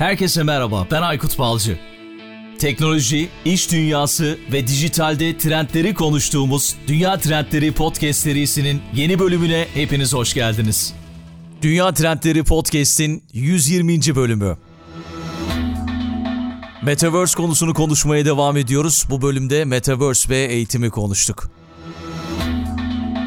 Herkese merhaba, ben Aykut Balcı. Teknoloji, iş dünyası ve dijitalde trendleri konuştuğumuz Dünya Trendleri Podcast serisinin yeni bölümüne hepiniz hoş geldiniz. Dünya Trendleri Podcast'in 120. bölümü. Metaverse konusunu konuşmaya devam ediyoruz. Bu bölümde Metaverse ve eğitimi konuştuk.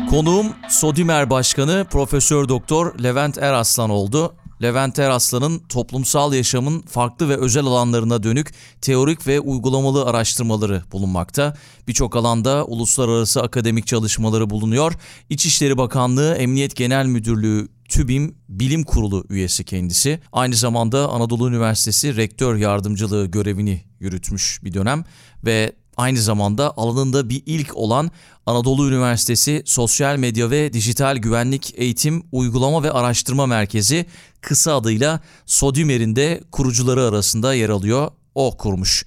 Konuğum Sodimer Başkanı Profesör Doktor Levent Eraslan oldu. Levent Eraslan'ın toplumsal yaşamın farklı ve özel alanlarına dönük teorik ve uygulamalı araştırmaları bulunmakta. Birçok alanda uluslararası akademik çalışmaları bulunuyor. İçişleri Bakanlığı Emniyet Genel Müdürlüğü TÜBİM Bilim Kurulu üyesi kendisi. Aynı zamanda Anadolu Üniversitesi Rektör Yardımcılığı görevini yürütmüş bir dönem ve aynı zamanda alanında bir ilk olan Anadolu Üniversitesi Sosyal Medya ve Dijital Güvenlik Eğitim Uygulama ve Araştırma Merkezi kısa adıyla SODÜMER'in de kurucuları arasında yer alıyor. O kurmuş.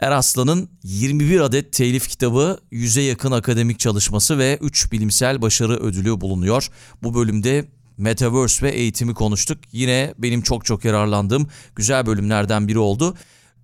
Eraslan'ın 21 adet telif kitabı, 100'e yakın akademik çalışması ve 3 bilimsel başarı ödülü bulunuyor. Bu bölümde Metaverse ve eğitimi konuştuk. Yine benim çok çok yararlandığım güzel bölümlerden biri oldu.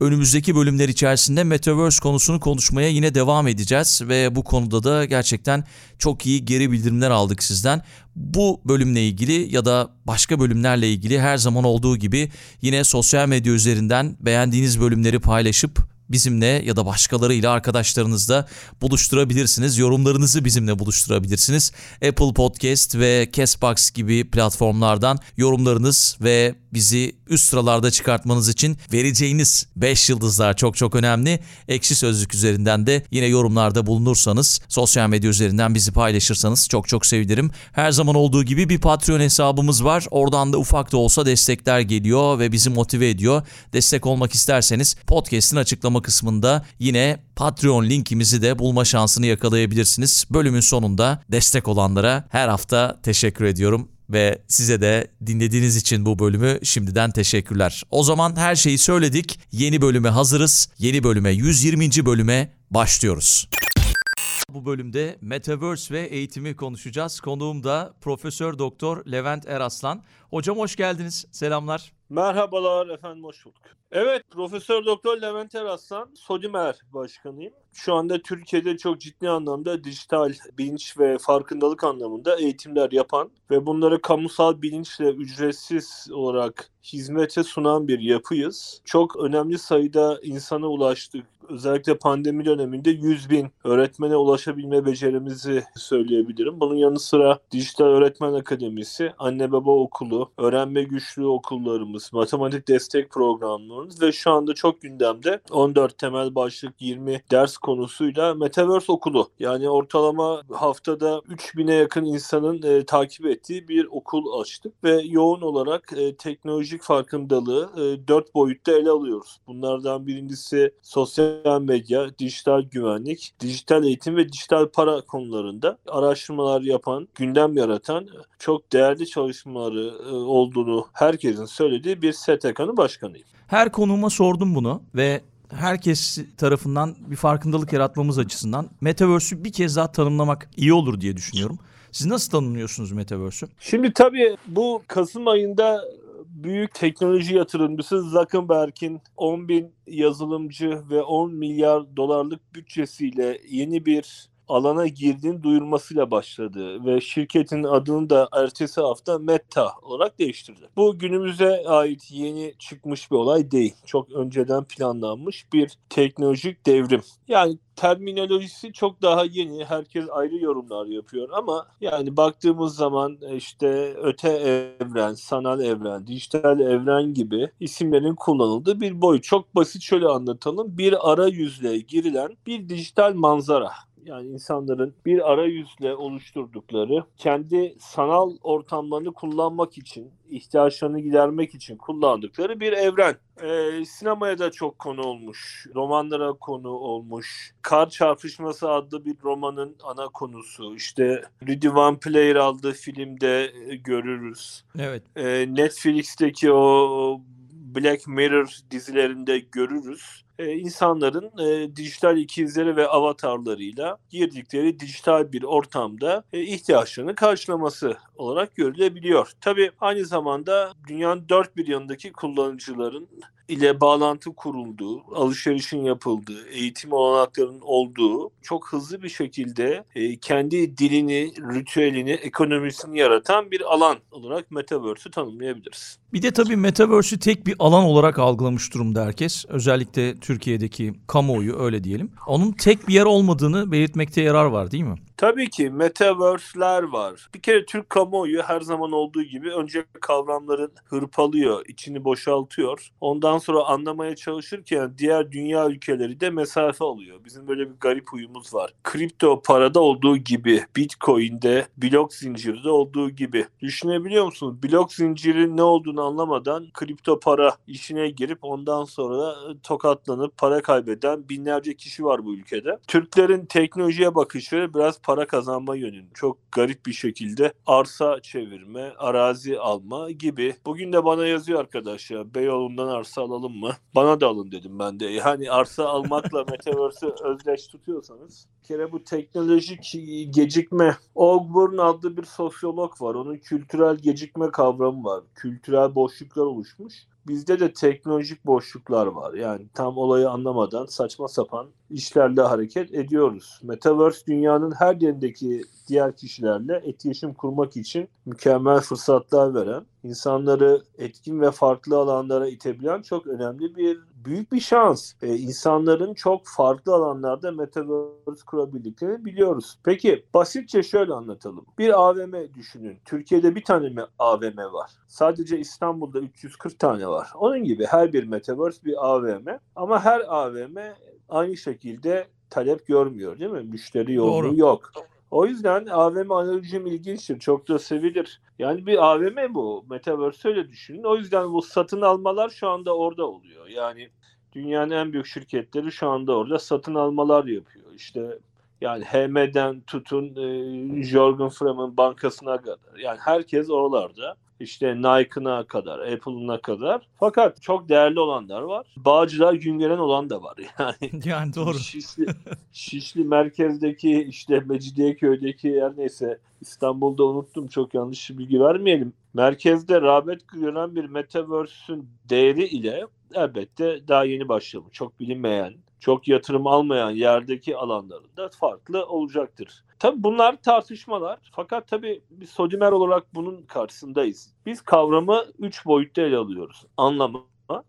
Önümüzdeki bölümler içerisinde Metaverse konusunu konuşmaya yine devam edeceğiz ve bu konuda da gerçekten çok iyi geri bildirimler aldık sizden. Bu bölümle ilgili ya da başka bölümlerle ilgili her zaman olduğu gibi yine sosyal medya üzerinden beğendiğiniz bölümleri paylaşıp bizimle ya da başkalarıyla arkadaşlarınızla buluşturabilirsiniz. Yorumlarınızı bizimle buluşturabilirsiniz. Apple Podcast ve Castbox gibi platformlardan yorumlarınız ve bizi üst sıralarda çıkartmanız için vereceğiniz 5 yıldızlar çok çok önemli. Ekşi Sözlük üzerinden de yine yorumlarda bulunursanız, sosyal medya üzerinden bizi paylaşırsanız çok çok sevinirim. Her zaman olduğu gibi bir Patreon hesabımız var. Oradan da ufak da olsa destekler geliyor ve bizi motive ediyor. Destek olmak isterseniz podcast'in açıklama kısmında yine Patreon linkimizi de bulma şansını yakalayabilirsiniz. Bölümün sonunda destek olanlara her hafta teşekkür ediyorum ve size de dinlediğiniz için bu bölümü şimdiden teşekkürler. O zaman her şeyi söyledik. Yeni bölüme hazırız. Yeni bölüme 120. bölüme başlıyoruz. Bu bölümde Metaverse ve eğitimi konuşacağız. Konuğum da Profesör Doktor Levent Eraslan. Hocam hoş geldiniz. Selamlar. Merhabalar efendim hoş bulduk. Evet Profesör Doktor Levent Eraslan Sodimer başkanıyım. Şu anda Türkiye'de çok ciddi anlamda dijital bilinç ve farkındalık anlamında eğitimler yapan ve bunları kamusal bilinçle ücretsiz olarak hizmete sunan bir yapıyız. Çok önemli sayıda insana ulaştık. Özellikle pandemi döneminde 100 bin öğretmene ulaşabilme becerimizi söyleyebilirim. Bunun yanı sıra Dijital Öğretmen Akademisi, Anne Baba Okulu, Öğrenme Güçlüğü okullarımız, matematik destek programlarımız ve şu anda çok gündemde 14 temel başlık 20 ders konusuyla Metaverse Okulu. Yani ortalama haftada 3000'e yakın insanın e, takip ettiği bir okul açtık ve yoğun olarak e, teknolojik farkındalığı e, 4 boyutta ele alıyoruz. Bunlardan birincisi sosyal medya, dijital güvenlik, dijital eğitim ve dijital para konularında araştırmalar yapan, gündem yaratan çok değerli çalışmaları e, olduğunu herkesin söylediği bir STK'nın başkanıyım. Her konuğuma sordum bunu ve herkes tarafından bir farkındalık yaratmamız açısından Metaverse'ü bir kez daha tanımlamak iyi olur diye düşünüyorum. Siz nasıl tanımlıyorsunuz Metaverse'ü? Şimdi tabii bu Kasım ayında büyük teknoloji yatırımcısı Zuckerberg'in 10 bin yazılımcı ve 10 milyar dolarlık bütçesiyle yeni bir alana girdiğini duyurmasıyla başladı ve şirketin adını da ertesi hafta Meta olarak değiştirdi. Bu günümüze ait yeni çıkmış bir olay değil. Çok önceden planlanmış bir teknolojik devrim. Yani terminolojisi çok daha yeni. Herkes ayrı yorumlar yapıyor ama yani baktığımız zaman işte öte evren, sanal evren, dijital evren gibi isimlerin kullanıldığı bir boy. Çok basit şöyle anlatalım. Bir arayüzle girilen bir dijital manzara yani insanların bir arayüzle oluşturdukları kendi sanal ortamlarını kullanmak için, ihtiyaçlarını gidermek için kullandıkları bir evren. Ee, sinemaya da çok konu olmuş, romanlara konu olmuş. Kar Çarpışması adlı bir romanın ana konusu. İşte Ready One Player adlı filmde görürüz. Evet. Ee, Netflix'teki o Black Mirror dizilerinde görürüz. E, insanların e, dijital ikizleri ve avatarlarıyla girdikleri dijital bir ortamda e, ihtiyaçlarını karşılaması olarak görülebiliyor. Tabii aynı zamanda dünyanın dört bir yanındaki kullanıcıların ile bağlantı kurulduğu, alışverişin yapıldığı, eğitim olanaklarının olduğu çok hızlı bir şekilde e, kendi dilini, ritüelini, ekonomisini yaratan bir alan olarak Metaverse'ü tanımlayabiliriz. Bir de tabii Metaverse'ü tek bir alan olarak algılamış durumda herkes. Özellikle Türkiye'deki kamuoyu öyle diyelim. Onun tek bir yer olmadığını belirtmekte yarar var değil mi? Tabii ki metaverse'ler var. Bir kere Türk kamuoyu her zaman olduğu gibi önce kavramların hırpalıyor, içini boşaltıyor. Ondan sonra anlamaya çalışırken diğer dünya ülkeleri de mesafe alıyor. Bizim böyle bir garip huyumuz var. Kripto parada olduğu gibi, Bitcoin'de, blok zincirde olduğu gibi. Düşünebiliyor musunuz? Blok zincirin ne olduğunu anlamadan kripto para işine girip ondan sonra tokatlanıp para kaybeden binlerce kişi var bu ülkede. Türklerin teknolojiye bakışı biraz para kazanma yönünde. Çok garip bir şekilde arsa çevirme, arazi alma gibi. Bugün de bana yazıyor arkadaş ya Beyoğlu'ndan arsa alalım mı? Bana da alın dedim ben de. Yani arsa almakla Metaverse'ü özdeş tutuyorsanız bir kere bu teknolojik gecikme. Ogburn adlı bir sosyolog var. Onun kültürel gecikme kavramı var. Kültürel boşluklar oluşmuş. Bizde de teknolojik boşluklar var. Yani tam olayı anlamadan saçma sapan işlerle hareket ediyoruz. Metaverse dünyanın her yerindeki diğer kişilerle etkileşim kurmak için mükemmel fırsatlar veren, insanları etkin ve farklı alanlara itebilen çok önemli bir büyük bir şans. Ee, insanların çok farklı alanlarda metaverse kurabildiklerini biliyoruz. Peki basitçe şöyle anlatalım. Bir AVM düşünün. Türkiye'de bir tane mi AVM var? Sadece İstanbul'da 340 tane var. Onun gibi her bir metaverse bir AVM ama her AVM aynı şekilde talep görmüyor değil mi? Müşteri yoğunluğu Doğru. yok. O yüzden AVM analojim ilginçtir. Çok da sevilir. Yani bir AVM bu. Metaverse öyle düşünün. O yüzden bu satın almalar şu anda orada oluyor. Yani dünyanın en büyük şirketleri şu anda orada satın almalar yapıyor. İşte yani HM'den tutun e, Jorgen Fram'ın bankasına kadar. Yani herkes oralarda. İşte Nike'ına kadar, Apple'ına kadar. Fakat çok değerli olanlar var. Bağcılar Güngören olan da var. Yani Yani doğru. Şişli, Şişli merkezdeki işte Mecidiyeköy'deki yer neyse İstanbul'da unuttum çok yanlış bilgi vermeyelim. Merkezde rağbet gören bir Metaverse'ün değeri ile elbette daha yeni başlamış. Çok bilinmeyen, çok yatırım almayan yerdeki alanlarında farklı olacaktır. Tabii bunlar tartışmalar. Fakat tabii biz Sodimer olarak bunun karşısındayız. Biz kavramı üç boyutta ele alıyoruz. Anlama,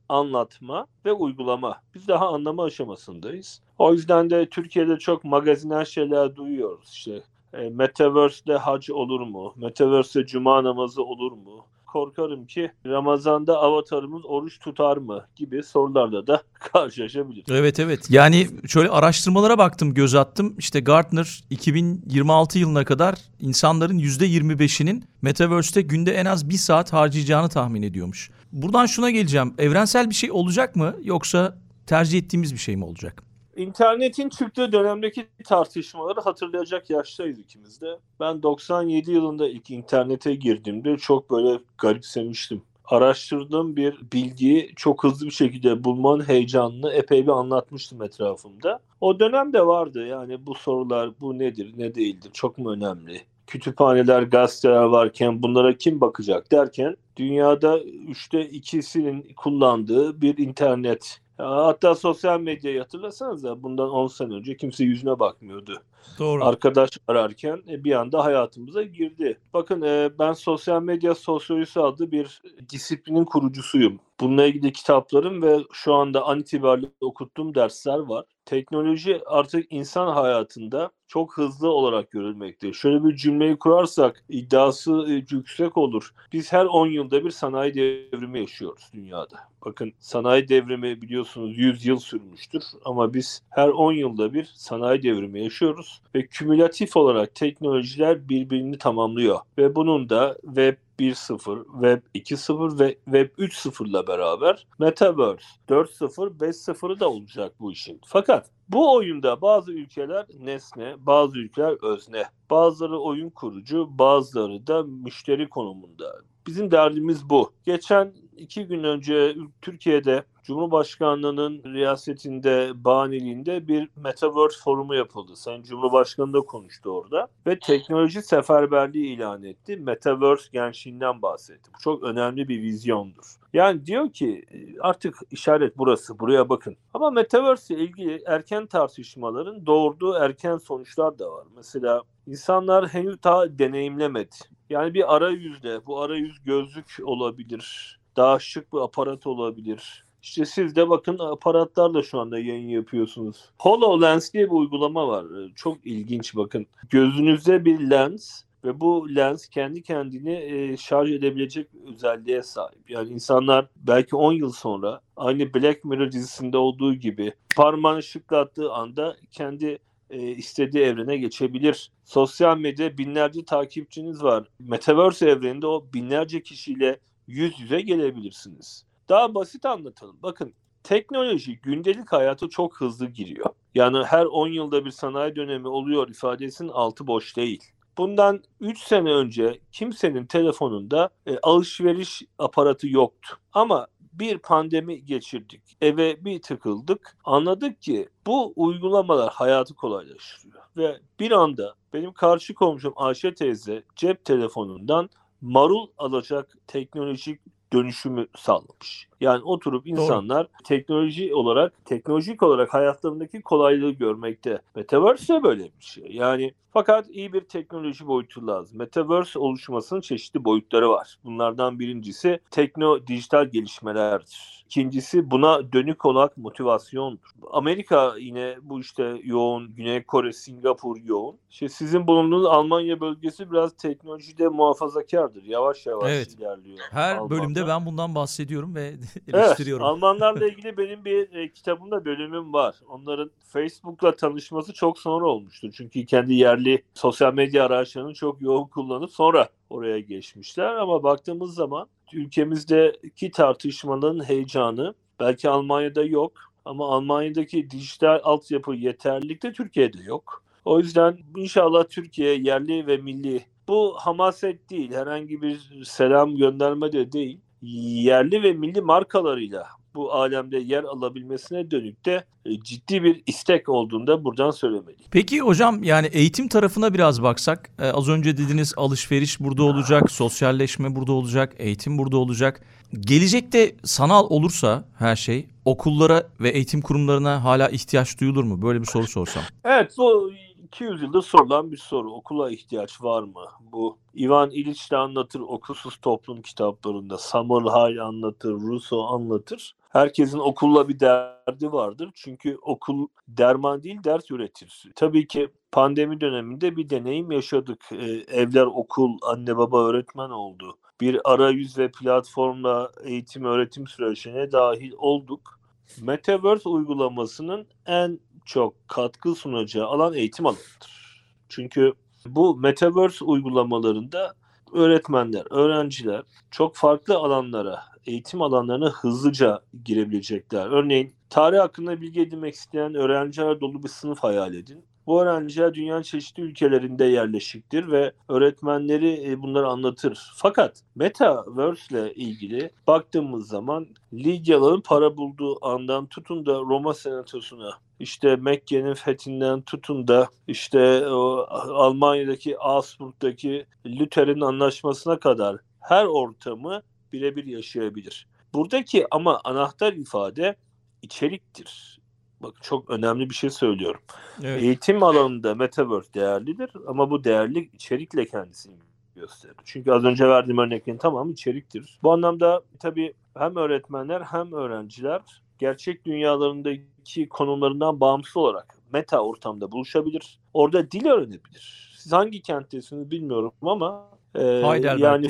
anlatma ve uygulama. Biz daha anlama aşamasındayız. O yüzden de Türkiye'de çok magazinel şeyler duyuyoruz. İşte e, Metaverse'de hac olur mu? Metaverse'de cuma namazı olur mu? Korkarım ki Ramazan'da avatarımız oruç tutar mı gibi sorularla da karşılaşabiliriz. Evet evet. Yani şöyle araştırmalara baktım, göz attım. İşte Gartner 2026 yılına kadar insanların %25'inin Metaverse'te günde en az bir saat harcayacağını tahmin ediyormuş. Buradan şuna geleceğim. Evrensel bir şey olacak mı yoksa tercih ettiğimiz bir şey mi olacak? İnternetin çıktığı dönemdeki tartışmaları hatırlayacak yaştayız ikimiz de. Ben 97 yılında ilk internete girdiğimde çok böyle garipsemiştim. Araştırdığım bir bilgiyi çok hızlı bir şekilde bulmanın heyecanını epey bir anlatmıştım etrafımda. O dönemde vardı yani bu sorular bu nedir ne değildir çok mu önemli? Kütüphaneler, gazeteler varken bunlara kim bakacak derken dünyada üçte ikisinin kullandığı bir internet Hatta sosyal medyayı hatırlasanız da bundan 10 sene önce kimse yüzüne bakmıyordu. Doğru. Arkadaş ararken e, bir anda hayatımıza girdi. Bakın e, ben sosyal medya sosyolojisi adlı bir disiplinin kurucusuyum. Bununla ilgili kitaplarım ve şu anda an itibariyle okuttuğum dersler var. Teknoloji artık insan hayatında çok hızlı olarak görülmekte. Şöyle bir cümleyi kurarsak iddiası e, yüksek olur. Biz her 10 yılda bir sanayi devrimi yaşıyoruz dünyada. Bakın sanayi devrimi biliyorsunuz 100 yıl sürmüştür ama biz her 10 yılda bir sanayi devrimi yaşıyoruz ve kümülatif olarak teknolojiler birbirini tamamlıyor ve bunun da Web 1.0, Web 2.0 ve Web 3.0 ile beraber Metaverse 4.0, 5.0'ı da olacak bu işin. Fakat bu oyunda bazı ülkeler nesne, bazı ülkeler özne. Bazıları oyun kurucu, bazıları da müşteri konumunda. Bizim derdimiz bu. Geçen iki gün önce Türkiye'de Cumhurbaşkanlığının riyasetinde, baniliğinde bir Metaverse forumu yapıldı. Sayın Cumhurbaşkanı da konuştu orada. Ve teknoloji seferberliği ilan etti. Metaverse gençliğinden bahsetti. Bu çok önemli bir vizyondur. Yani diyor ki artık işaret burası, buraya bakın. Ama Metaverse ile ilgili erken tartışmaların doğurduğu erken sonuçlar da var. Mesela insanlar henüz daha deneyimlemedi. Yani bir arayüzde, bu arayüz gözlük olabilir, daha şık bir aparat olabilir. İşte siz de bakın aparatlarla şu anda yayın yapıyorsunuz. HoloLens diye bir uygulama var. Çok ilginç bakın. Gözünüzde bir lens ve bu lens kendi kendini e, şarj edebilecek özelliğe sahip. Yani insanlar belki 10 yıl sonra aynı Black Mirror dizisinde olduğu gibi parmağını şıklattığı anda kendi e, istediği evrene geçebilir. Sosyal medya binlerce takipçiniz var. Metaverse evreninde o binlerce kişiyle yüz yüze gelebilirsiniz. Daha basit anlatalım. Bakın teknoloji gündelik hayata çok hızlı giriyor. Yani her 10 yılda bir sanayi dönemi oluyor ifadesinin altı boş değil. Bundan 3 sene önce kimsenin telefonunda e, alışveriş aparatı yoktu. Ama bir pandemi geçirdik. Eve bir tıkıldık. Anladık ki bu uygulamalar hayatı kolaylaştırıyor. Ve bir anda benim karşı komşum Ayşe teyze cep telefonundan marul alacak teknolojik dönüşümü sağlamış. Yani oturup insanlar Doğru. teknoloji olarak, teknolojik olarak hayatlarındaki kolaylığı görmekte. Metaverse de böyle bir şey. Yani fakat iyi bir teknoloji boyutu lazım. Metaverse oluşmasının çeşitli boyutları var. Bunlardan birincisi tekno dijital gelişmelerdir. İkincisi buna dönük olarak motivasyondur. Amerika yine bu işte yoğun, Güney Kore, Singapur yoğun. İşte sizin bulunduğunuz Almanya bölgesi biraz teknolojide muhafazakardır. Yavaş yavaş evet. ilerliyor. Her Almanlar. bölümde ben bundan bahsediyorum ve eleştiriyorum. Evet, Almanlarla ilgili benim bir e, kitabımda bölümüm var. Onların Facebook'la tanışması çok sonra olmuştur. Çünkü kendi yerli sosyal medya araçlarını çok yoğun kullanıp sonra oraya geçmişler. Ama baktığımız zaman ülkemizdeki tartışmaların heyecanı belki Almanya'da yok ama Almanya'daki dijital altyapı yeterlilik de Türkiye'de yok. O yüzden inşallah Türkiye yerli ve milli bu hamaset değil, herhangi bir selam gönderme de değil. Yerli ve milli markalarıyla bu alemde yer alabilmesine dönük de e, ciddi bir istek olduğunda buradan söylemeliyim. Peki hocam yani eğitim tarafına biraz baksak e, az önce dediniz alışveriş burada olacak, sosyalleşme burada olacak, eğitim burada olacak. Gelecekte sanal olursa her şey okullara ve eğitim kurumlarına hala ihtiyaç duyulur mu? Böyle bir soru sorsam. Evet bu 200 yılda sorulan bir soru. Okula ihtiyaç var mı? Bu Ivan İliç de anlatır okulsuz toplum kitaplarında. Samuel anlatır, Rousseau anlatır. Herkesin okulla bir derdi vardır. Çünkü okul derman değil ders üretir. Tabii ki pandemi döneminde bir deneyim yaşadık. Ee, evler okul, anne baba öğretmen oldu. Bir arayüz ve platformla eğitim öğretim sürecine dahil olduk. Metaverse uygulamasının en çok katkı sunacağı alan eğitim alanıdır. Çünkü bu Metaverse uygulamalarında öğretmenler, öğrenciler çok farklı alanlara, eğitim alanlarına hızlıca girebilecekler. Örneğin tarih hakkında bilgi edinmek isteyen öğrenciler dolu bir sınıf hayal edin. Bu öğrenciler dünyanın çeşitli ülkelerinde yerleşiktir ve öğretmenleri e, bunları anlatır. Fakat Metaverse ile ilgili baktığımız zaman Lidyalıların para bulduğu andan tutun da Roma Senatosu'na işte Mekke'nin fethinden tutun da işte o Almanya'daki Augsburg'daki Luther'in anlaşmasına kadar her ortamı birebir yaşayabilir. Buradaki ama anahtar ifade içeriktir. Bak çok önemli bir şey söylüyorum. Evet. Eğitim alanında Metaverse değerlidir ama bu değerli içerikle kendisini gösterir. Çünkü az önce verdiğim örneklerin tamamı içeriktir. Bu anlamda tabii hem öğretmenler hem öğrenciler gerçek dünyalarındaki konumlarından bağımsız olarak meta ortamda buluşabilir. Orada dil öğrenebilir. Siz hangi kenttesiniz bilmiyorum ama e, yani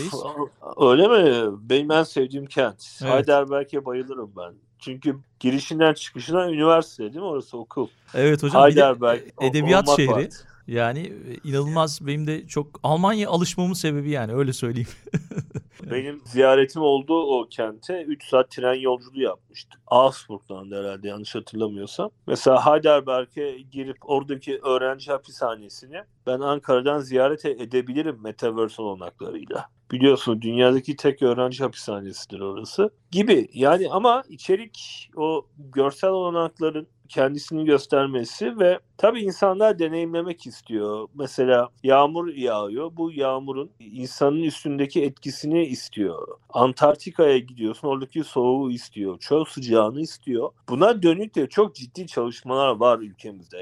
öyle mi? Benim en sevdiğim kent. Evet. Heidelberg'e bayılırım ben. Çünkü girişinden çıkışına üniversite değil mi? Orası okul. Evet hocam. Heidelberg, edebiyat şehri. Var. Yani e, inanılmaz benim de çok Almanya alışmamın sebebi yani öyle söyleyeyim. Benim ziyaretim oldu o kente. 3 saat tren yolculuğu yapmıştık. Augsburg'dan da herhalde yanlış hatırlamıyorsam. Mesela Heidelberg'e girip oradaki öğrenci hapishanesini ben Ankara'dan ziyaret edebilirim Metaverse olanaklarıyla. Biliyorsun dünyadaki tek öğrenci hapishanesidir orası gibi. Yani ama içerik o görsel olanakların kendisini göstermesi ve tabii insanlar deneyimlemek istiyor. Mesela yağmur yağıyor. Bu yağmurun insanın üstündeki etkisini istiyor. Antarktika'ya gidiyorsun. Oradaki soğuğu istiyor. Çöl sıcağını istiyor. Buna dönük de çok ciddi çalışmalar var ülkemizde.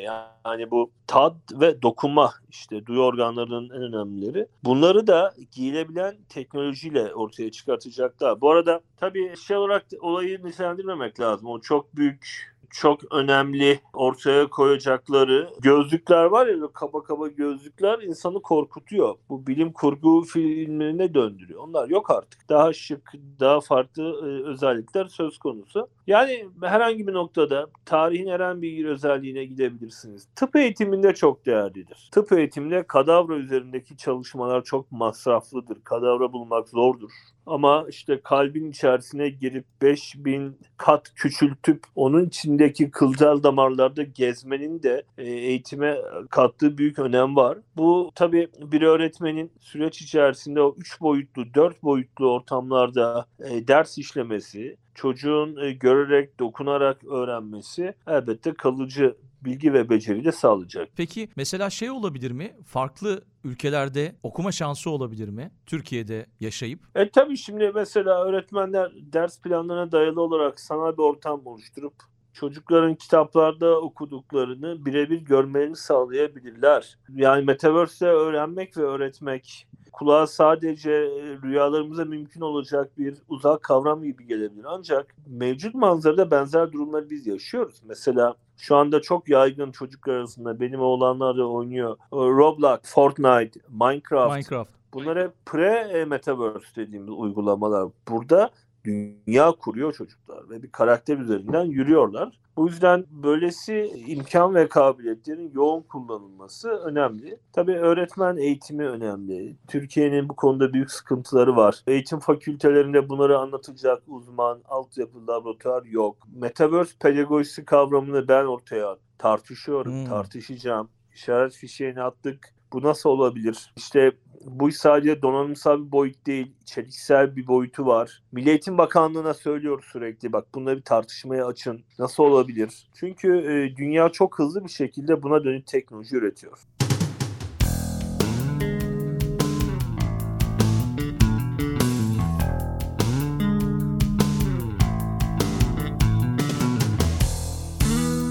Yani bu tad ve dokunma işte duyu organlarının en önemlileri. Bunları da giyilebilen teknolojiyle ortaya çıkartacaklar. Bu arada tabii şey olarak olayı nitelendirmemek lazım. O çok büyük çok önemli ortaya koyacakları gözlükler var ya kaba kaba gözlükler insanı korkutuyor. Bu bilim kurgu filmlerine döndürüyor. Onlar yok artık. Daha şık, daha farklı e, özellikler söz konusu. Yani herhangi bir noktada tarihin herhangi bir özelliğine gidebilirsiniz. Tıp eğitiminde çok değerlidir. Tıp eğitiminde kadavra üzerindeki çalışmalar çok masraflıdır. Kadavra bulmak zordur. Ama işte kalbin içerisine girip 5000 kat küçültüp onun içindeki kılcal damarlarda gezmenin de e, eğitime kattığı büyük önem var. Bu tabii bir öğretmenin süreç içerisinde o 3 boyutlu, 4 boyutlu ortamlarda e, ders işlemesi, çocuğun e, görerek, dokunarak öğrenmesi elbette kalıcı bilgi ve beceri de sağlayacak. Peki mesela şey olabilir mi? Farklı ülkelerde okuma şansı olabilir mi? Türkiye'de yaşayıp? E tabii şimdi mesela öğretmenler ders planlarına dayalı olarak sanal bir ortam oluşturup çocukların kitaplarda okuduklarını birebir görmelerini sağlayabilirler. Yani Metaverse'de öğrenmek ve öğretmek kulağa sadece rüyalarımıza mümkün olacak bir uzak kavram gibi gelebilir. Ancak mevcut manzarada benzer durumları biz yaşıyoruz. Mesela şu anda çok yaygın çocuklar arasında benim oğlanlar da oynuyor. Roblox, Fortnite, Minecraft. Minecraft. Bunlar hep pre-metaverse dediğimiz uygulamalar. Burada dünya kuruyor çocuklar ve bir karakter üzerinden yürüyorlar. Bu yüzden böylesi imkan ve kabiliyetlerin yoğun kullanılması önemli. Tabii öğretmen eğitimi önemli. Türkiye'nin bu konuda büyük sıkıntıları var. Eğitim fakültelerinde bunları anlatacak uzman, altyapı, laboratuvar yok. Metaverse pedagojisi kavramını ben ortaya tartışıyorum, hmm. tartışacağım. İşaret fişeğini attık. Bu nasıl olabilir? İşte bu sadece donanımsal bir boyut değil, içeriksel bir boyutu var. Milli Eğitim Bakanlığı'na söylüyoruz sürekli bak bunları bir tartışmaya açın. Nasıl olabilir? Çünkü e, dünya çok hızlı bir şekilde buna dönük teknoloji üretiyor.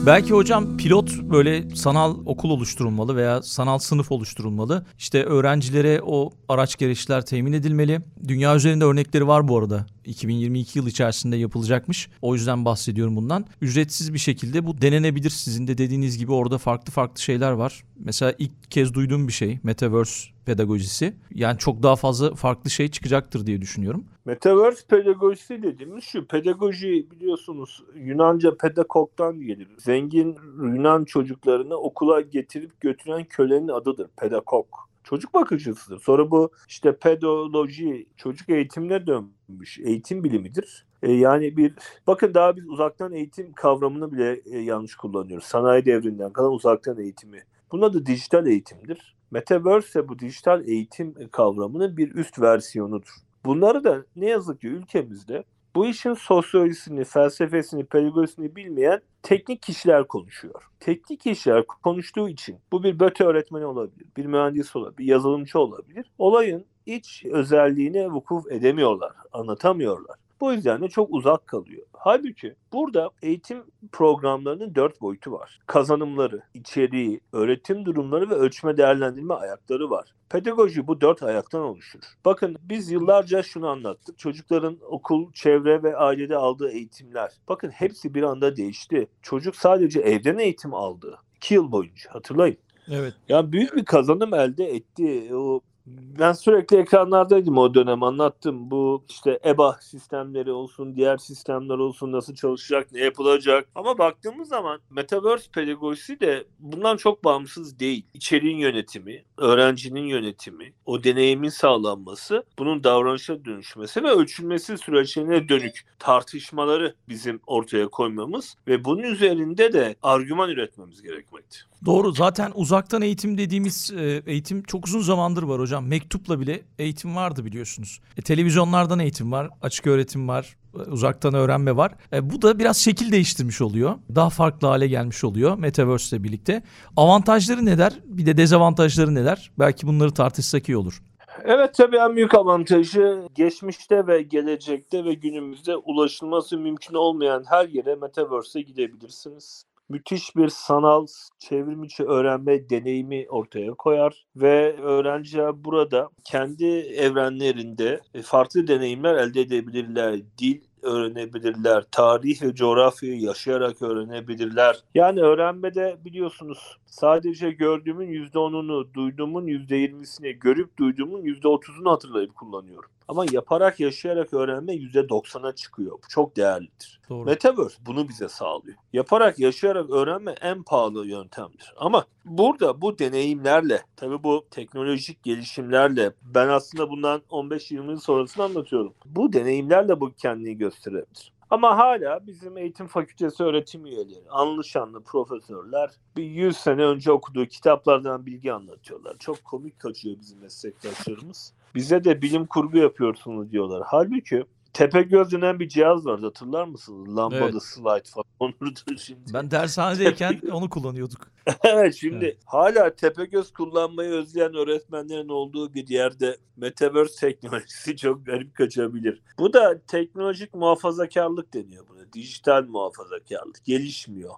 Belki hocam pilot böyle sanal okul oluşturulmalı veya sanal sınıf oluşturulmalı. İşte öğrencilere o araç gereçler temin edilmeli. Dünya üzerinde örnekleri var bu arada. 2022 yıl içerisinde yapılacakmış. O yüzden bahsediyorum bundan. Ücretsiz bir şekilde bu denenebilir. Sizin de dediğiniz gibi orada farklı farklı şeyler var. Mesela ilk kez duyduğum bir şey Metaverse pedagojisi. Yani çok daha fazla farklı şey çıkacaktır diye düşünüyorum. Metaverse pedagojisi dediğimiz şu. Pedagoji biliyorsunuz Yunanca pedagog'dan gelir. Zengin Yunan çocuklarını okula getirip götüren kölenin adıdır. Pedagog çocuk bakıcısıdır. Sonra bu işte pedoloji çocuk eğitimine dönmüş eğitim bilimidir. E, yani bir bakın daha biz uzaktan eğitim kavramını bile e, yanlış kullanıyoruz. Sanayi devrinden kalan uzaktan eğitimi. Bunun adı dijital eğitimdir. Metaverse ise bu dijital eğitim kavramının bir üst versiyonudur. Bunları da ne yazık ki ülkemizde bu işin sosyolojisini, felsefesini, pedagojisini bilmeyen teknik kişiler konuşuyor. Teknik kişiler konuştuğu için bu bir böte öğretmeni olabilir, bir mühendis olabilir, bir yazılımcı olabilir. Olayın iç özelliğine vukuf edemiyorlar, anlatamıyorlar. Bu yüzden de çok uzak kalıyor. Halbuki burada eğitim programlarının dört boyutu var. Kazanımları, içeriği, öğretim durumları ve ölçme değerlendirme ayakları var. Pedagoji bu dört ayaktan oluşur. Bakın biz yıllarca şunu anlattık. Çocukların okul, çevre ve ailede aldığı eğitimler. Bakın hepsi bir anda değişti. Çocuk sadece evden eğitim aldı. İki yıl boyunca hatırlayın. Evet. Ya büyük bir kazanım elde etti. O Ben sürekli ekranlardaydım o dönem anlattım. Bu işte EBA sistemleri olsun, diğer sistemler olsun nasıl çalışacak, ne yapılacak. Ama baktığımız zaman Metaverse pedagojisi de bundan çok bağımsız değil. İçeriğin yönetimi, öğrencinin yönetimi, o deneyimin sağlanması, bunun davranışa dönüşmesi ve ölçülmesi süreçlerine dönük tartışmaları bizim ortaya koymamız ve bunun üzerinde de argüman üretmemiz gerekmekte. Doğru. Zaten uzaktan eğitim dediğimiz e, eğitim çok uzun zamandır var hocam. Mektupla bile eğitim vardı biliyorsunuz. E, televizyonlardan eğitim var, açık öğretim var, e, uzaktan öğrenme var. E, bu da biraz şekil değiştirmiş oluyor. Daha farklı hale gelmiş oluyor Metaverse ile birlikte. Avantajları neler? Bir de dezavantajları neler? Belki bunları tartışsak iyi olur. Evet tabii en büyük avantajı geçmişte ve gelecekte ve günümüzde ulaşılması mümkün olmayan her yere Metaverse'e gidebilirsiniz. Müthiş bir sanal çevrimiçi öğrenme deneyimi ortaya koyar ve öğrenciler burada kendi evrenlerinde farklı deneyimler elde edebilirler. Dil öğrenebilirler. Tarih ve coğrafyayı yaşayarak öğrenebilirler. Yani öğrenmede biliyorsunuz sadece gördüğümün %10'unu, duyduğumun %20'sini, görüp duyduğumun %30'unu hatırlayıp kullanıyorum. Ama yaparak, yaşayarak öğrenme %90'a çıkıyor. Bu çok değerlidir. Doğru. Metaverse bunu bize sağlıyor. Yaparak, yaşayarak öğrenme en pahalı yöntemdir. Ama burada bu deneyimlerle, tabii bu teknolojik gelişimlerle, ben aslında bundan 15-20 yıl sonrasını anlatıyorum. Bu deneyimlerle bu kendini gösterebilir. Ama hala bizim eğitim fakültesi öğretim üyeleri, anlı şanlı profesörler bir 100 sene önce okuduğu kitaplardan bilgi anlatıyorlar. Çok komik kaçıyor bizim meslektaşlarımız. Bize de bilim kurgu yapıyorsunuz diyorlar. Halbuki Tepegöz denen bir cihaz vardı hatırlar mısınız? Lambalı Evet. slide falan. Onu da şimdi. Ben dershanedeyken onu kullanıyorduk. evet şimdi Evet. hala Tepegöz kullanmayı özleyen öğretmenlerin olduğu bir yerde Metaverse teknolojisi çok garip kaçabilir. Bu da teknolojik muhafazakarlık deniyor buna. Dijital muhafazakarlık. Gelişmiyor.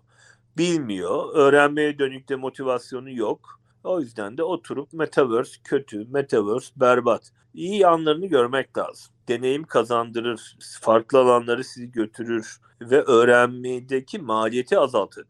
Bilmiyor. Öğrenmeye dönük de motivasyonu yok. O yüzden de oturup Metaverse kötü, Metaverse berbat. İyi yanlarını görmek lazım. Deneyim kazandırır, farklı alanları sizi götürür ve öğrenmedeki maliyeti azaltır.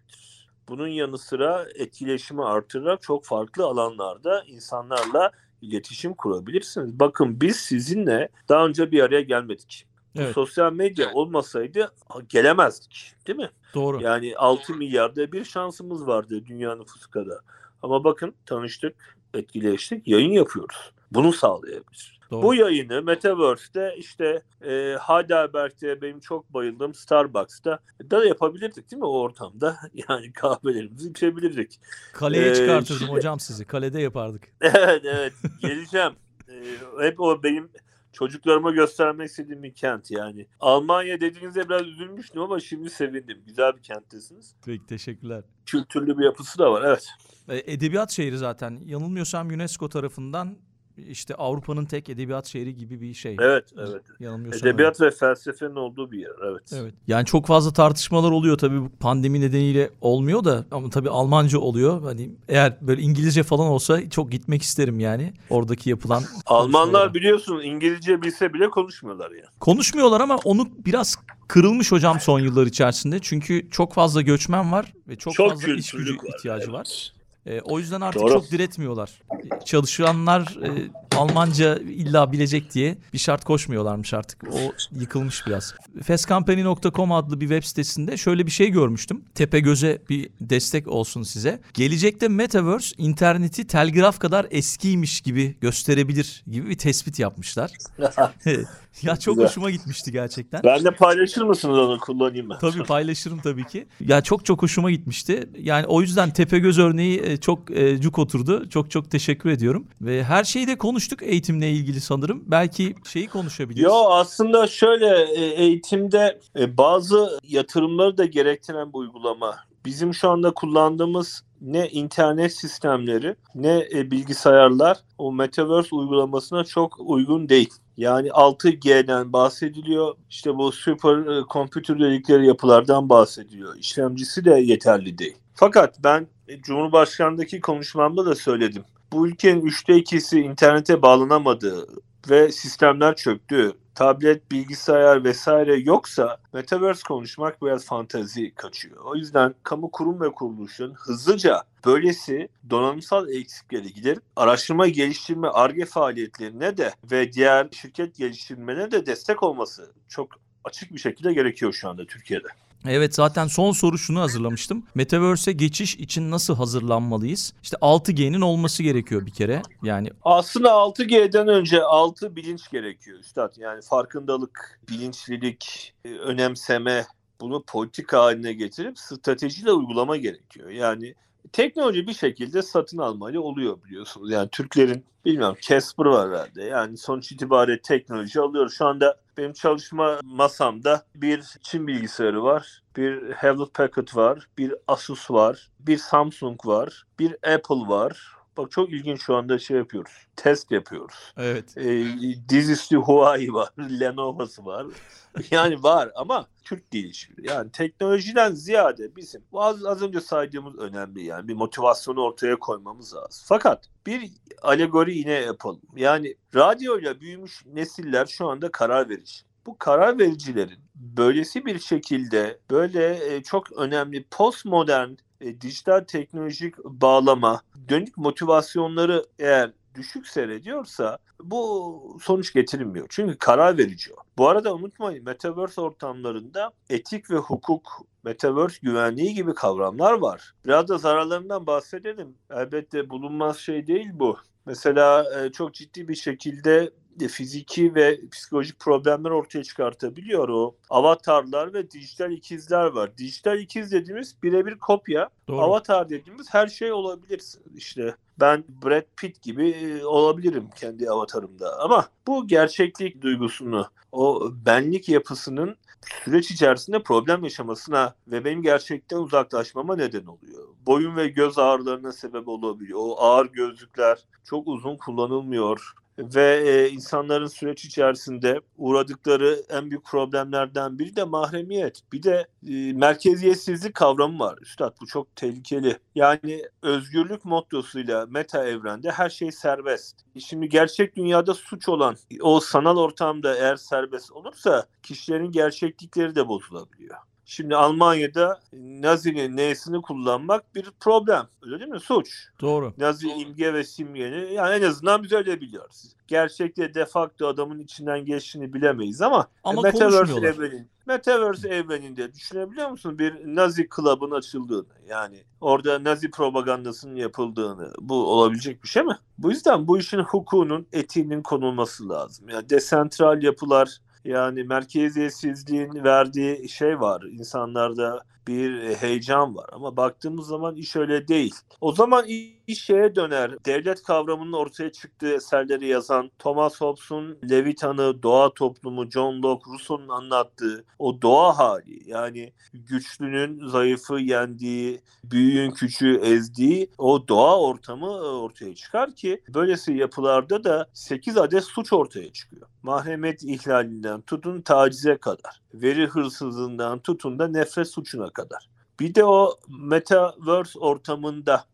Bunun yanı sıra etkileşimi artırarak çok farklı alanlarda insanlarla iletişim kurabilirsiniz. Bakın biz sizinle daha önce bir araya gelmedik. Evet. Sosyal medya olmasaydı gelemezdik değil mi? Doğru. Yani 6 milyarda bir şansımız vardı dünya nüfusu kadar. Ama bakın tanıştık, etkileştik, yayın yapıyoruz. Bunu sağlayabilir. Doğru. Bu yayını Metaverse'de işte e, Heidelberg'de benim çok bayıldığım Starbucks'ta da yapabilirdik değil mi o ortamda? Yani kahvelerimizi içebilirdik. Kaleye Ee, çıkartırdım şimdi- hocam sizi. Kalede yapardık. evet evet geleceğim. E, hep o benim çocuklarıma göstermek istediğim bir kent yani. Almanya dediğinizde biraz üzülmüştüm ama şimdi sevindim. Güzel bir kenttesiniz. Peki teşekkürler. Kültürlü bir yapısı da var evet. E, Edebiyat şehri zaten. Yanılmıyorsam UNESCO tarafından işte Avrupa'nın tek edebiyat şehri gibi bir şey. Evet evet. Yanılmıyorsam. Edebiyat ve felsefenin olduğu bir yer evet. Evet. Yani çok fazla tartışmalar oluyor tabii bu pandemi nedeniyle olmuyor da ama tabii Almanca oluyor. Hani eğer böyle İngilizce falan olsa çok gitmek isterim yani oradaki yapılan Almanlar biliyorsun İngilizce bilse bile konuşmuyorlar yani. konuşmuyorlar ama onu biraz kırılmış hocam son yıllar içerisinde. Çünkü çok fazla göçmen var ve çok, fazla iş gücü var, ihtiyacı evet. var. E, o yüzden artık Doğru. çok diretmiyorlar. Çalışanlar e, Almanca illa bilecek diye bir şart koşmuyorlarmış artık. O yıkılmış biraz. Festcompany.com adlı bir web sitesinde şöyle bir şey görmüştüm. Tepegöz'e bir destek olsun size. Gelecekte Metaverse interneti telgraf kadar eskiymiş gibi gösterebilir gibi bir tespit yapmışlar. ya çok Güzel. hoşuma gitmişti gerçekten. Ben de paylaşır mısınız onu kullanayım ben. Tabii paylaşırım tabii ki. Ya çok çok hoşuma gitmişti. Yani o yüzden Tepegöz örneği e, çok e, cuk oturdu. Çok çok teşekkür ediyorum. Ve her şeyi de konuştuk eğitimle ilgili sanırım. Belki şeyi konuşabiliriz. Yo aslında şöyle e, eğitimde bazı yatırımları da gerektiren bir uygulama. Bizim şu anda kullandığımız ne internet sistemleri ne e, bilgisayarlar o Metaverse uygulamasına çok uygun değil. Yani 6G'den bahsediliyor. İşte bu süper e, computer dedikleri yapılardan bahsediliyor. İşlemcisi de yeterli değil. Fakat ben e, Cumhurbaşkanı'ndaki konuşmamda da söyledim. Bu ülkenin üçte ikisi internete bağlanamadığı ve sistemler çöktü. Tablet, bilgisayar vesaire yoksa Metaverse konuşmak biraz fantazi kaçıyor. O yüzden kamu kurum ve kuruluşun hızlıca böylesi donanımsal eksikleri giderip araştırma, geliştirme, ARGE faaliyetlerine de ve diğer şirket geliştirmelerine de destek olması çok açık bir şekilde gerekiyor şu anda Türkiye'de. Evet zaten son soru şunu hazırlamıştım. Metaverse'e geçiş için nasıl hazırlanmalıyız? İşte 6G'nin olması gerekiyor bir kere. Yani Aslında 6G'den önce 6 bilinç gerekiyor üstad. Yani farkındalık, bilinçlilik, e, önemseme bunu politika haline getirip stratejiyle uygulama gerekiyor. Yani teknoloji bir şekilde satın almayla oluyor biliyorsunuz. Yani Türklerin bilmiyorum Casper var herhalde. Yani sonuç itibariyle teknoloji alıyoruz. Şu anda benim çalışma masamda bir Çin bilgisayarı var, bir Hewlett Packard var, bir Asus var, bir Samsung var, bir Apple var. Bak çok ilginç şu anda şey yapıyoruz. Test yapıyoruz. evet. E, dizüstü Huawei var, Lenovo'su var. Yani var ama Türk değil hiçbiri. Yani teknolojiden ziyade bizim az, az önce saydığımız önemli yani bir motivasyonu ortaya koymamız lazım. Fakat bir alegori yine yapalım. Yani radyoyla büyümüş nesiller şu anda karar verici. Bu karar vericilerin böylesi bir şekilde böyle e, çok önemli postmodern e, dijital teknolojik bağlama, dönük motivasyonları eğer düşük seyrediyorsa bu sonuç getirmiyor. Çünkü karar verici o. Bu arada unutmayın Metaverse ortamlarında etik ve hukuk, Metaverse güvenliği gibi kavramlar var. Biraz da zararlarından bahsedelim. Elbette bulunmaz şey değil bu. Mesela e, çok ciddi bir şekilde de fiziki ve psikolojik problemler ortaya çıkartabiliyor o. Avatarlar ve dijital ikizler var. Dijital ikiz dediğimiz birebir kopya. Doğru. Avatar dediğimiz her şey olabilirsin. İşte ben Brad Pitt gibi e, olabilirim kendi avatarımda. Ama bu gerçeklik duygusunu, o benlik yapısının süreç içerisinde problem yaşamasına ve benim gerçekten uzaklaşmama neden oluyor. Boyun ve göz ağrılarına sebep olabiliyor. O ağır gözlükler çok uzun kullanılmıyor ve e, insanların süreç içerisinde uğradıkları en büyük problemlerden biri de mahremiyet. Bir de e, merkeziyetsizlik kavramı var. Üstad bu çok tehlikeli. Yani özgürlük mottosuyla meta evrende her şey serbest. Şimdi gerçek dünyada suç olan o sanal ortamda eğer serbest olursa kişilerin gerçeklikleri de bozulabiliyor. Şimdi Almanya'da Nazi'nin N'sini kullanmak bir problem. Öyle değil mi? Suç. Doğru. Nazi imge ve simgeni yani en azından biz öyle biliyoruz. Gerçekte de facto adamın içinden geçtiğini bilemeyiz ama, Ama Metaverse evrenin, Metaverse evreninde düşünebiliyor musun bir Nazi Club'ın açıldığını yani orada Nazi propagandasının yapıldığını bu olabilecek bir şey mi? Bu yüzden bu işin hukukunun etiğinin konulması lazım. Yani desentral yapılar yani merkeziyetsizliğin verdiği şey var. İnsanlarda bir heyecan var ama baktığımız zaman iş öyle değil. O zaman iş şeye döner. Devlet kavramının ortaya çıktığı eserleri yazan Thomas Hobbes'un Levitan'ı, doğa toplumu, John Locke, Rousseau'nun anlattığı o doğa hali yani güçlünün zayıfı yendiği, büyüğün küçüğü ezdiği o doğa ortamı ortaya çıkar ki böylesi yapılarda da 8 adet suç ortaya çıkıyor. Mahremiyet ihlalinden tutun tacize kadar, veri hırsızlığından tutun da nefret suçuna kadar. Bir de o metaverse ortamında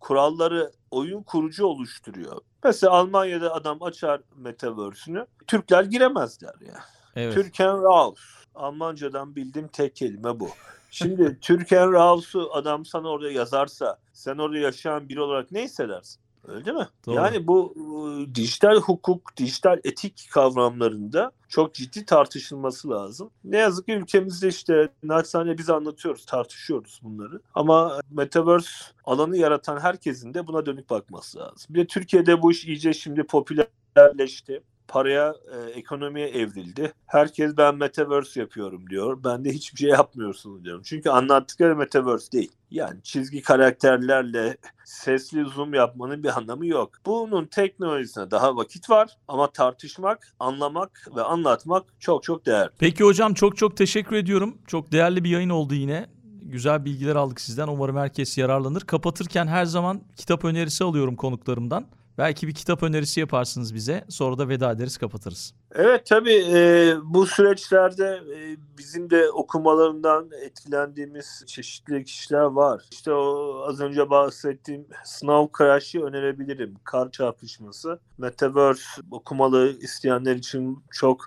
kuralları oyun kurucu oluşturuyor. Mesela Almanya'da adam açar metaverse'ünü. Türkler giremezler ya. Evet. Türken Raus. Almancadan bildiğim tek kelime bu. Şimdi Türken Raus'u adam sana orada yazarsa sen orada yaşayan biri olarak ne hissedersin? Öyle değil mi? Doğru. Yani bu e, dijital hukuk, dijital etik kavramlarında çok ciddi tartışılması lazım. Ne yazık ki ülkemizde işte naçizane biz anlatıyoruz, tartışıyoruz bunları. Ama Metaverse alanı yaratan herkesin de buna dönük bakması lazım. Bir de Türkiye'de bu iş iyice şimdi popülerleşti paraya, e, ekonomiye evrildi. Herkes ben metaverse yapıyorum diyor. Ben de hiçbir şey yapmıyorsunuz diyorum. Çünkü anlattıkları metaverse değil. Yani çizgi karakterlerle sesli zoom yapmanın bir anlamı yok. Bunun teknolojisine daha vakit var ama tartışmak, anlamak ve anlatmak çok çok değerli. Peki hocam çok çok teşekkür ediyorum. Çok değerli bir yayın oldu yine. Güzel bilgiler aldık sizden. Umarım herkes yararlanır. Kapatırken her zaman kitap önerisi alıyorum konuklarımdan. Belki bir kitap önerisi yaparsınız bize. Sonra da veda ederiz kapatırız. Evet tabii e, bu süreçlerde e, bizim de okumalarından etkilendiğimiz çeşitli kişiler var. İşte o az önce bahsettiğim sınav crash'ı önerebilirim. Kar çarpışması. Metaverse okumalı isteyenler için çok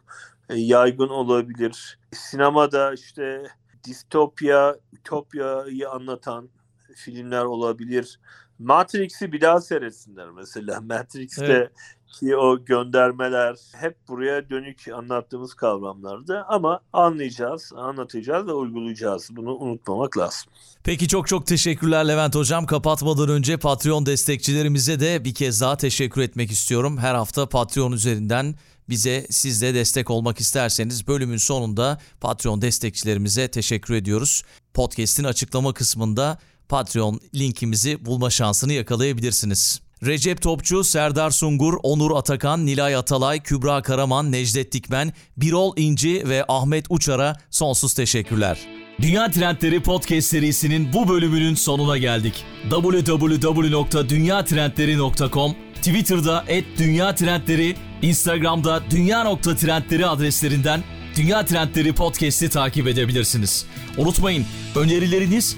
e, yaygın olabilir. Sinemada işte distopya, ütopyayı anlatan filmler olabilir. Matrix'i bir daha seyretsinler mesela. Matrix'te Evet. ki o göndermeler hep buraya dönük anlattığımız kavramlardı ama anlayacağız, anlatacağız ve uygulayacağız. Bunu unutmamak lazım. Peki çok çok teşekkürler Levent Hocam. Kapatmadan önce Patreon destekçilerimize de bir kez daha teşekkür etmek istiyorum. Her hafta Patreon üzerinden bize siz de destek olmak isterseniz bölümün sonunda Patreon destekçilerimize teşekkür ediyoruz. Podcast'in açıklama kısmında Patreon linkimizi bulma şansını yakalayabilirsiniz. Recep Topçu, Serdar Sungur, Onur Atakan, Nilay Atalay, Kübra Karaman, Necdet Dikmen, Birol İnci ve Ahmet Uçar'a sonsuz teşekkürler. Dünya Trendleri Podcast serisinin bu bölümünün sonuna geldik. www.dünyatrendleri.com, Twitter'da @dünyatrendleri, Instagram'da dünya.trendleri adreslerinden Dünya Trendleri Podcast'i takip edebilirsiniz. Unutmayın önerileriniz